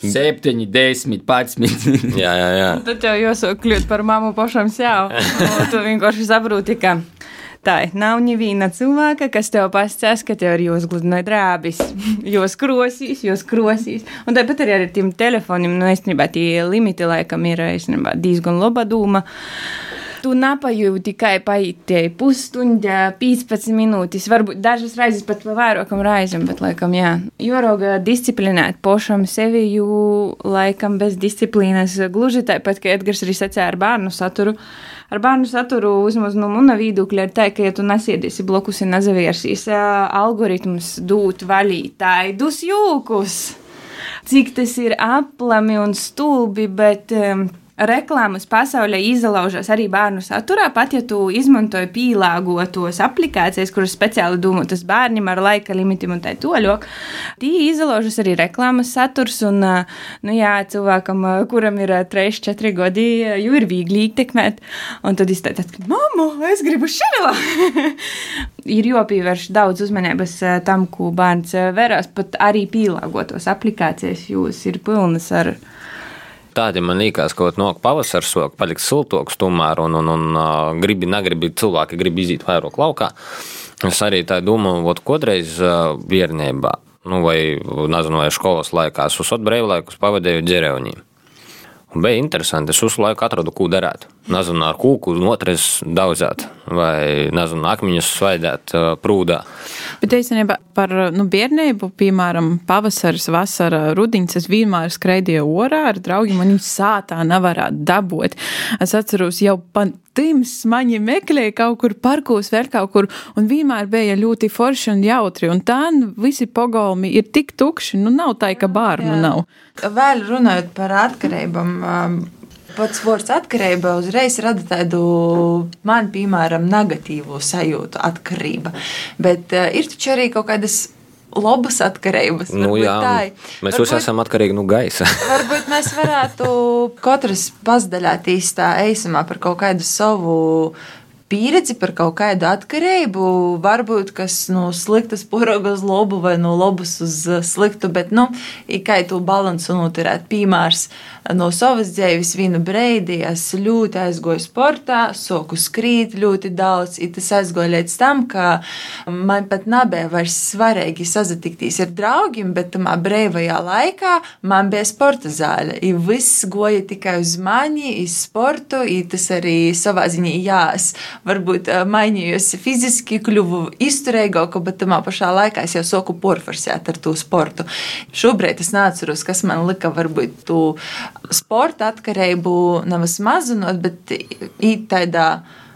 Speaker 3: Septiņi, desmit, padsmit.
Speaker 1: jā, jā, jā.
Speaker 4: Tad jau jāsaka, kļūt par mammu pašam sev. tu vienkārši saproti, ka Tā nav neviena cilvēka, kas tev pasakās, ka tev ir jāuzgludināja drābis, jos krosīs, jos krosīs. Un tāpat arī ar tiem telefoniem, nu, īstenībā tie limiti laikam ir īstenībā diezgan laba doma. Tu napajūti tikai paitēji pusstunda, 15 minūtes, varbūt dažas reizes pat vairākam raizēm, bet laikam jā. Joroga disciplinēt pošam sevi, jo laikam bez disciplīnas gluži tāpat, ka Edgars arī sacīja ar bērnu saturu. Ar bērnu saturu vismaz no mana viedokļa ir tā, ka, ja tu nesēdīsi blokus un nezavērsīs, algoritms dūt vaļī taidus jūkus. Cik tas ir aplami un stulbi, bet um, reklāmas pasaulē izlaužas arī bērnu saturā. Pat ja tu izmantoji pielāgotos aplikācijas, kuras speciāli domātas bērniem ar laika limitiem un tā toļok, tie izlaužas arī reklāmas saturs. Un, nu, jā, cilvēkam, kuram ir 3, 4 gadi, jau ir viegli ietekmēt. Un tad izteikt, ka, mamma, es gribu šādu! ir jāpievērš daudz uzmanības tam, ko bērns verās, pat arī pielāgotos aplikācijas, jūs ir pilnas ar viņu
Speaker 1: Tādi man liekas, ka no pavasara soka paliks siltoks, tomēr, un, un, un uh, gribi, negribi, cilvēki grib iziet vairāk laukā. Es arī tā domāju, ka kādreiz uh, bērnībā, nu, vai, nezinu, vai skolas laikā, es uz brīvlaikus pavadīju dzerevņiem. Bija interesanti. Es uz laiku atradu, ko darīt. Nezinu, ar kūku otrais daudzēt, vai nezinu, akmeņus svaidēt prūdā.
Speaker 6: Bet īstenībā par nu, bērnību, piemēram, pavasaris, vasara, rudiņas, es vienmēr skraidīju orā ar draugiem, un viņi sātā nevarētu dabūt. Es atceros jau tims maņi meklēja kaut kur parkos, vēl kaut kur, un vienmēr bija ļoti forši un jautri, un tā visi pogolmi ir tik tukši, nu nav tā, ka bārnu nav.
Speaker 2: Vēl runājot par atkarībām. Um, pats vārds atkarība uzreiz rada tādu man, piemēram, negatīvu sajūtu, atkarība. Bet uh, ir taču arī kaut kādas labas atkarības.
Speaker 1: Nu, jā, tā. mēs visi esam atkarīgi no gaisa.
Speaker 2: varbūt mēs varētu katrs pazdaļāties tā eisumā par kaut kādu savu pieredzi par kaut kādu atkarību, varbūt kas no sliktas poroga uz labu vai no labas uz sliktu, bet, nu, kā tu balansu noturēt. Piemērs no savas dzīves vienu breidi es ļoti aizgoju sportā, soku skrīt ļoti daudz, it tas aizgoja līdz tam, ka man pat nebija vairs svarīgi sazatikties ar draugiem, bet tamā brīvajā laikā man bija sporta zāle, i viss goja tikai uz mani, iz sportu, i tas arī savā ziņā jās varbūt mainījusi fiziski, kļuvu izturīgāka, bet tamā pašā laikā es jau soku porforsēt ar to sportu. Šobrīd es neatceros, kas man lika varbūt tu sporta atkarību nemaz mazinot, bet īt tādā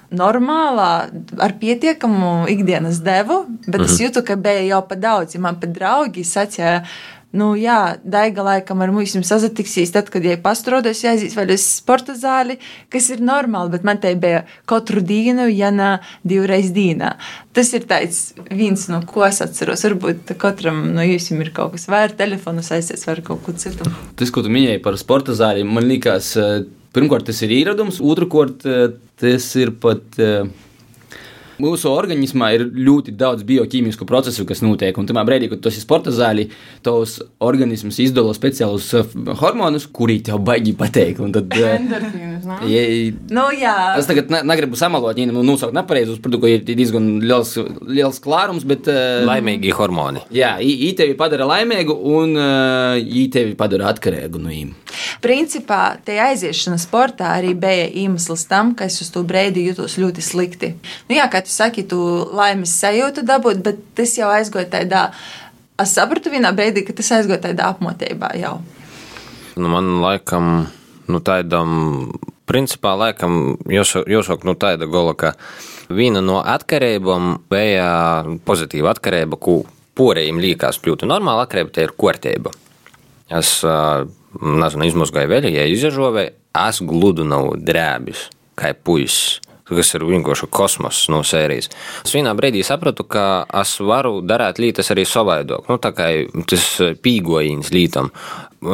Speaker 2: normālā, ar pietiekamu ikdienas devu, bet mhm. es jūtu, ka bija jau pa daudz. Ja man pat draugi sacīja, Nu, jā, Daiga laikam ar mums sazatiksīs, tad, kad viņai pastrodas, jāizies vēl uz sporta zāli, kas ir normāli, bet man te bija katru dienu, ja ne divreiz dienā. Tas ir tāds viens, no ko es atceros. Varbūt katram no jums ir kaut kas vai ar telefonu saistīts, vai ar kaut ko citu.
Speaker 3: Tas, ko tu minēji par sporta zāli, man liekas, eh, pirmkārt, tas ir ieradums, otrkārt, eh, tas ir pat eh, Mūsu organismā ir ļoti daudz bioķīmisku procesu, kas notiek. Un tajā brīdī, kad tu esi sporta zālē, tavs organisms izdala speciālus uh, hormonus, kuri tev baigi patīk. Tad, uh, Endorfīnus, ja,
Speaker 2: nu, jā.
Speaker 3: es tagad ne, negribu samalot, ja nu, nosaukt nepareizus, ka ir diezgan liels, liels klārums, bet. Uh,
Speaker 1: Laimīgi hormoni.
Speaker 3: Jā, viņi tevi padara laimīgu un viņi tevi padara atkarīgu no viņiem.
Speaker 2: Principā, tie aiziešana sportā arī bija iemesls tam, ka es uz to brīdi jutos ļoti slikti. Nu, jā, kā tu saki, tu laimes sajūtu dabūt, bet tas jau aizgoja tādā. Es sapratu vienā brīdī, ka tas aizgoja tādā apmotībā jau.
Speaker 1: Nu, man laikam, nu, tādam, principā, laikam, jāsaka, nu, tāda gola, ka viena no atkarībām bija pozitīva atkarība, ko porējiem liekas ļoti normāla atkarība, tā ir kārtība. Es nezinu, izmazgāju vēl, ja izražoju, es gludu nav drēbis, kā puisis kas ir vienkārši kosmos no sērijas. Es vienā brīdī sapratu, ka es varu darīt lietas arī savādāk. Nu, tā kā tas pīgojums lītam.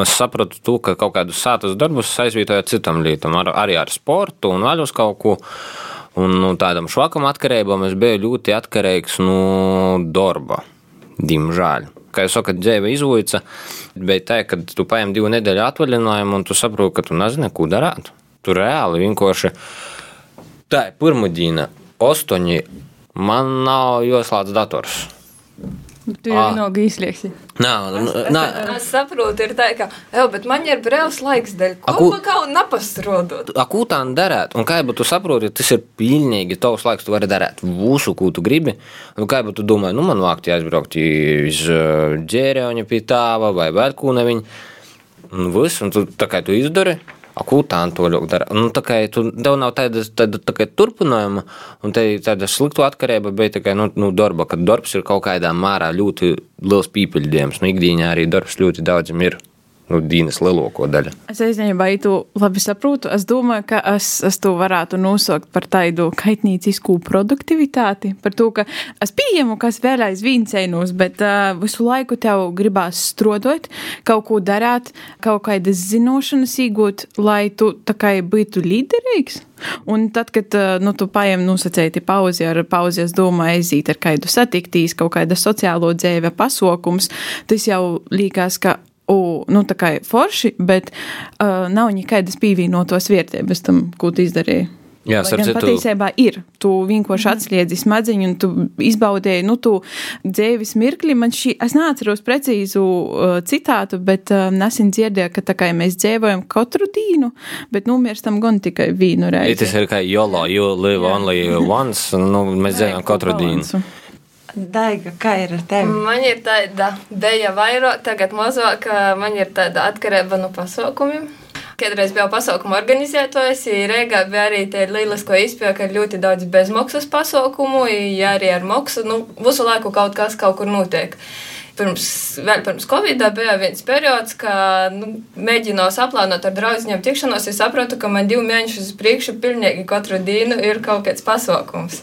Speaker 1: Es sapratu, to, ka kaut kādus sātas darbus aizvietoju citam lietam, ar, arī ar sportu un vēl uz kaut ko. Un nu, tādam švakam atkarībam es biju ļoti atkarīgs no darba, diemžēl. Kā jau saka, dzīve izvoica, bet tā, kad tu paņem divu nedēļu atvaļinājumu un tu saproti, ka tu nezini, ko darīt. Tu reāli vienkārši Tā ir pirmdiena, 8 Man nav joslēdz dators.
Speaker 4: Tu jau vienalga izslēgsi.
Speaker 1: Nā, nā,
Speaker 5: Es saprotu, ir tā, ka, jau, bet man ir brīvs laiks dēļ.
Speaker 1: A,
Speaker 5: Ko
Speaker 1: ko-
Speaker 5: pa kaut napastrodot?
Speaker 1: Akūtā darīt, un kā jau tu saproti, tas ir pilnīgi tavs laiks, tu vari darīt visu, ko tu gribi. Un kā jau tu domā, nu man vākti aizbraukt uz ģērēņa pie tāva vai vēl ko neviņu. Un viss, un tu tā kā tu izdari. Akūtā to ļoti dara. Nu, tā kā tu tev nav tāda, tāda tā kā turpinājuma, un te ir tāda slikta atkarība, bet tā kā nu, nu, darba, kad darbs ir kaut kādā mērā ļoti liels pīpeļdiems. Nu, ikdienā arī darbs ļoti daudzam ir nu, dienas lielāko daļu.
Speaker 6: Es aizņēmu, tu labi saprotu. Es domāju, ka es, es to varētu nosaukt par tādu kaitnīcisku produktivitāti. Par to, ka es pieņemu, ka es vēl aizvien cēnos, bet uh, visu laiku tev gribās strādāt, kaut ko darīt, kaut kādas zināšanas iegūt, lai tu kā būtu līderīgs. Un tad, kad nu, tu paņem nosacīti pauzi, ar pauzi es domāju, aiziet ar kādu satiktīs, kaut kāda sociālo dzīve pasākums, tas jau liekas, ka U, nu, tā kā forši, bet uh, nav nekādas pievienotos vērtības tam, ko tu izdarīji.
Speaker 1: Jā, citu-
Speaker 6: patiesībā ir. Tu vienkārši atslēdzi smadzeņu, un tu izbaudīji nu, tu dzīves mirkli. Man šī, es neatceros precīzu uh, citātu, bet uh, nesen dzirdēju, ka tā kā mēs dzīvojam katru dienu, bet nomirstam gan tikai vienu reizi.
Speaker 1: tas ir kā YOLO, you live only once, un, nu, mēs dzīvojam katru dienu.
Speaker 6: Balansu.
Speaker 2: Daiga, kā ir ar tevi?
Speaker 5: Man ir tāda dēļa vairāk, tagad mazāk, man ir tāda atkarība no pasaukumiem. Kādreiz biju pasaukumu organizētājs, Rīgā bija arī tāda lieliska izpēja, ka ir ļoti daudz bezmaksas pasaukumu, ja arī ar maksu, nu, visu laiku kaut kas kaut kur notiek. Pirms, vēl pirms Covid bija viens periods, kad nu, mēģināju saplānot ar draugiem tikšanos. Es sapratu, ka man divi mēneši uz priekšu pilnīgi katru dienu ir kaut kāds pasaukums.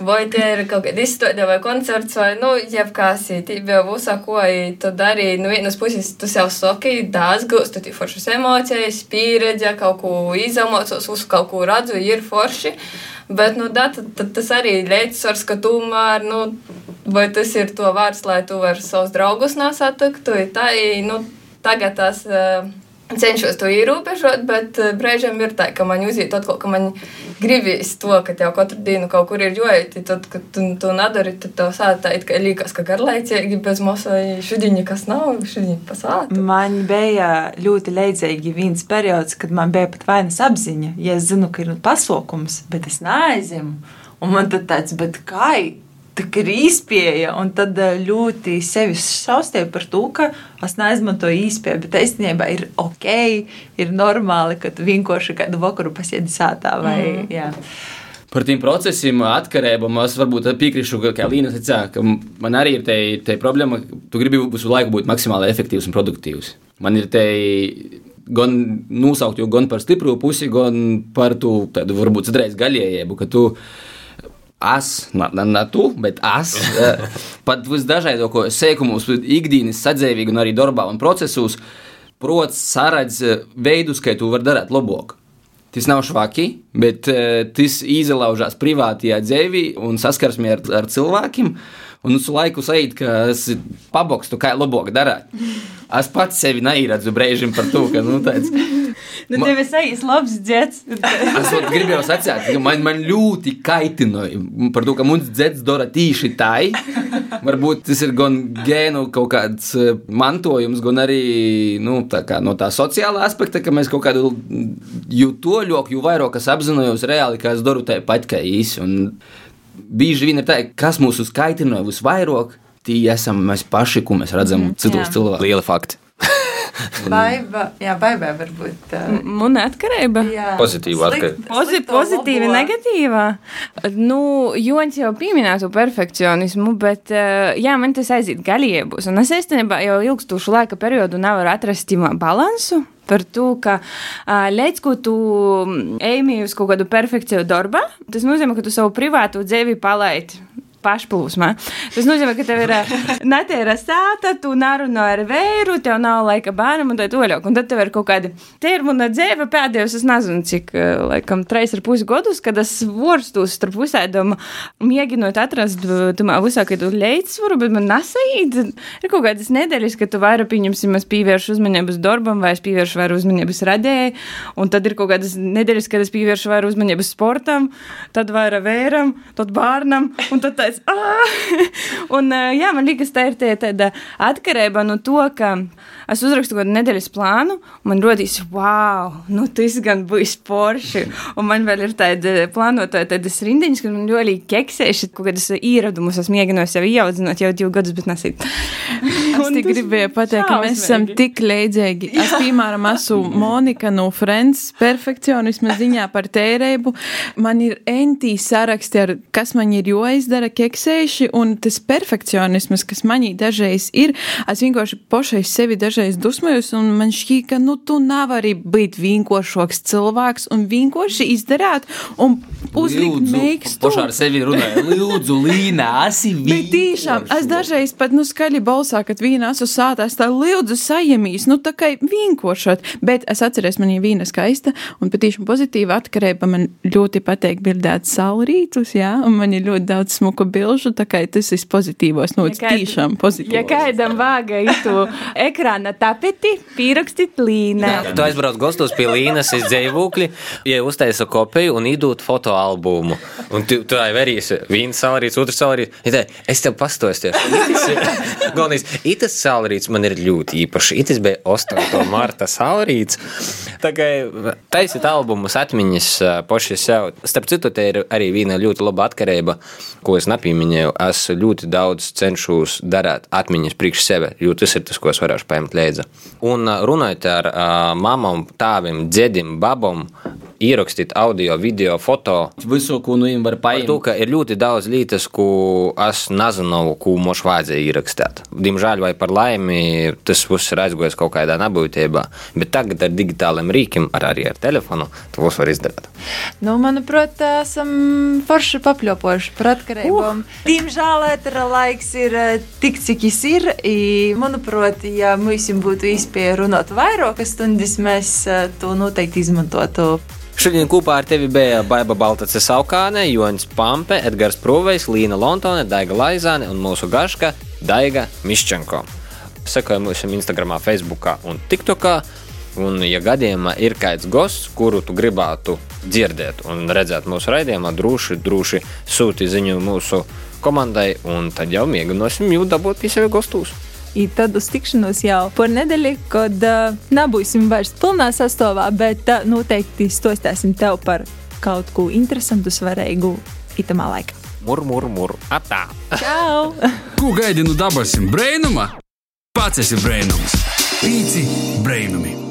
Speaker 5: Vai tie ir kaut kāda izstāde vai koncerts, vai, nu, jebkās, tī bija visā, ko tu darīji. No vienas puses, tu sev saki, dāsgūst, tu tī foršas emocijas, pieredze, kaut ko izamocos, visu kaut ko redzu, ir forši. Bet, nu, da, tad, tad tas arī līdzsvars, ka tomēr, nu, vai tas ir to vārds, lai tu vari savus draugus nesatiktu, tā, nu, tagad tas. Uh, cenšos to ierobežot, bet uh, brīžiem ir tā, ka man uziet atkal, ka man gribīs to, ka tev katru dienu kaut kur ir jojot, tad, kad tu to nedari, tad tev sāta it kā liekas, ka garlaicīgi bez mosa šodien nekas nav, šodien pasāta.
Speaker 2: Man bija ļoti leidzīgi viens periods, kad man bija pat vainas apziņa. Ja es zinu, ka ir pasaukums, bet es neaizemu. Un man tad tāds, bet kā? Tā ir īspēja, un tad eh, ļoti sevi saustīju par to, ka es neizmantoju īspēju, bet īstenībā ir ok, ir normāli, ka tu vienkārši kādu vakaru pasiedi sātā vai, mm. jā.
Speaker 3: Par tiem procesiem, atkarībām, es varbūt piekrītu, ka Līna teica, ka man arī ir te problēma, ka tu gribi visu laiku būt maksimāli efektīvs un produktīvs. Man ir te gan nosaukt, gan par stipru pusi, gan par to tādu varbūt citreiz gaļējību, ka tu Es, ne, tu, bet es eh, pat visdažādāko sēkumus, ikdienas sadzīvīgi, un arī darbā un procesos, protams, saredz eh, veidus, kā tu vari darīt labāk. Tas nav švaki, bet uh, tas izlaužās privātajā dzīvē un saskarsmē ar, ar cilvēkiem. Un uz laiku sajūt, ka es pabokstu, kā labāk darīt. Es pats sevi neieredzu brīžiem par to, ka nu, tāds.
Speaker 4: Nu, tev ir sajūta labs dzēts.
Speaker 3: Es gribēju sacīt, ka man, man ļoti kaitināja par to, ka mums dzēds dara tieši tā. Varbūt tas ir gan gēnu kaut kāds eh, mantojums, gan arī nu, tā kā, no tā sociālā aspekta, ka mēs kaut kādu jūtoļoku, jo vairāk es apzinājos reāli, ka es daru tāpat kā īsi. Bieži vien ir tā, kas mūsu kaitināja visvairāk, tie esam mēs paši, ko mēs redzam mm, citos cilvēkos.
Speaker 1: Liela fakta.
Speaker 2: Baiba, jā, baibā varbūt. Uh,
Speaker 4: Muna atkarība.
Speaker 2: jā.
Speaker 1: Pozitīva atkarība.
Speaker 4: Pozi
Speaker 2: slikto
Speaker 4: pozitīva,
Speaker 2: labo.
Speaker 4: negatīva. Nu, Jons jau pieminēja to perfekcionismu, bet eh, jā, man tas aiziet gaļiebus. Un es īstenībā jau ilgstošu laika periodu nevaru atrast balansu. Par to, ka uh, līdz ko tu ejami uz kaut kādu perfekciju darbā, tas nozīmē, ka tu savu privātu dzīvi palaidi pašplūsmā. Tas nozīmē, ka tev ir netīra sāta, tu nerunā ar vēru, tev nav laika bērnam un tā toļāk. Un tad tev ir kaut kāda termina dzēva pēdējos, es nezinu, cik, laikam, treis ar pusi gadus, kad es vorstos starp visādām, mēģinot atrast tumā visā, ka tu līdzsvaru, bet man nesaīt. Ir kaut kādas nedēļas, ka tu vairāk pieņemsim, es pievēršu uzmanību darbam, vai es pievēršu vairāk uzmanību radēji, un tad ir kaut kādas nedēļas, kad es pievēršu vairāk uzmanību sportam, tad vairāk vēram, tad bērnam, un tad tāds, ah! un jā, man liekas, tā ir tie, tāda atkarība no to, ka es uzrakstu kādu nedēļas plānu, un man rodīs, wow, nu tas gan būs porši, un man vēl ir tāda plānotāja tādas rindiņas, ka man ļoti keksēši kaut kādas īradumus, es mēģināju sev ieaudzināt jau divu gadus, bet nesīt.
Speaker 6: Es tik gribēju pateikt, ka mēs esam tik leidzīgi. Es, piemēram, esmu Monika no Friends, perfekcionisma ziņā par tērēbu. Man ir entī saraksti ar, kas man ir jāizdara, keksējuši, un tas perfekcionisms, kas manī dažreiz ir, es vienkārši pašai sevi dažreiz dusmojos, un man šķīk, ka, nu, tu nevari būt vienkāršoks cilvēks un vienkārši izdarāt un uzlikt meikstus.
Speaker 3: Pašā ar sevi runāju, lūdzu, Līna, esi vīna.
Speaker 6: Bet tiešām, es dažreiz pat, nu, skaļi balsā, kad vīna esmu sātā, es tā lūdzu sajamīs, nu, tā kā vienkāršot, bet es atceros, man ir vīna skaista un patiešām pozitīva atkarība. Man ļoti patīk bildēt saulrītus, jā, un man ir ļoti daudz smuku bilžu, tā kā tas ir pozitīvos, nu, ja tiešām pozitīvos.
Speaker 4: Ja kādam vāga itu ekrāna tapeti, pierakstīt līnā.
Speaker 1: Tu aizbrauc gastos pie līnas, izdzēvūkļi, ja uztaisa kopiju un idūt fotoalbumu. Un tu, tu verīsi viens saulrīts, otrs saulrīts. Ja es tev pastosties. Galvenais, itas saulrīts man ir ļoti īpaši. Itas bija 8. marta saulrīts. Tā kā taisīt albumus atmiņas paši sev. Starp citu, te ir arī viena ļoti laba atkarība, ko es nepieminēju. Es ļoti daudz cenšos darīt atmiņas priekš sevi, jo tas ir tas, ko es varēšu paņemt līdzi. Un runājot ar uh, mamām, tāviem, dzēdim, babam, ierakstīt audio, video, foto.
Speaker 3: Visu, ko nu viņam var paņemt.
Speaker 1: To, ka ir ļoti daudz lietas, ko es nezinu, ko mums vajadzēja ierakstīt. Diemžēl vai par laimi, tas viss ir aizgājis kaut kādā nebūtībā. Bet tagad ar digitāliem rīkiem, ar, arī ar telefonu, to visu var izdarīt.
Speaker 2: Nu, manuprāt, esam forši papļopojuši par atkarībām. Uh. Diemžēl ētera laiks ir tik, cik jis ir. I, manuprāt, ja mums būtu iespēja runāt vairākas stundas, mēs to noteikti izmantotu.
Speaker 1: Šodien kopā ar tevi bija Baiva Baltace Saukāne, Joņš Pampe, Edgars Prūvejs, Līna Lontone, Daiga Laizāne un mūsu gaška Daiga Miščenko. Sekojam mums Instagram, Facebook un TikTokā. Un, ja gadījumā ir kāds gosts, kuru tu gribētu dzirdēt un redzēt mūsu raidījumā, droši, droši sūti ziņu mūsu komandai, un tad jau mēģināsim jau dabūt pie sevi gostus.
Speaker 2: I tad uz tikšanos jau par nedēļu, kad uh, nebūsim vairs pilnā sastāvā, bet uh, noteikti stostāsim tev par kaut ko interesantu, svarīgu itamā laikā.
Speaker 1: Mur, mur, mur, atā!
Speaker 2: Čau!
Speaker 7: Ko gaidi no dabasim brēnuma? Pats esi brēnums! Pīci brēnumi!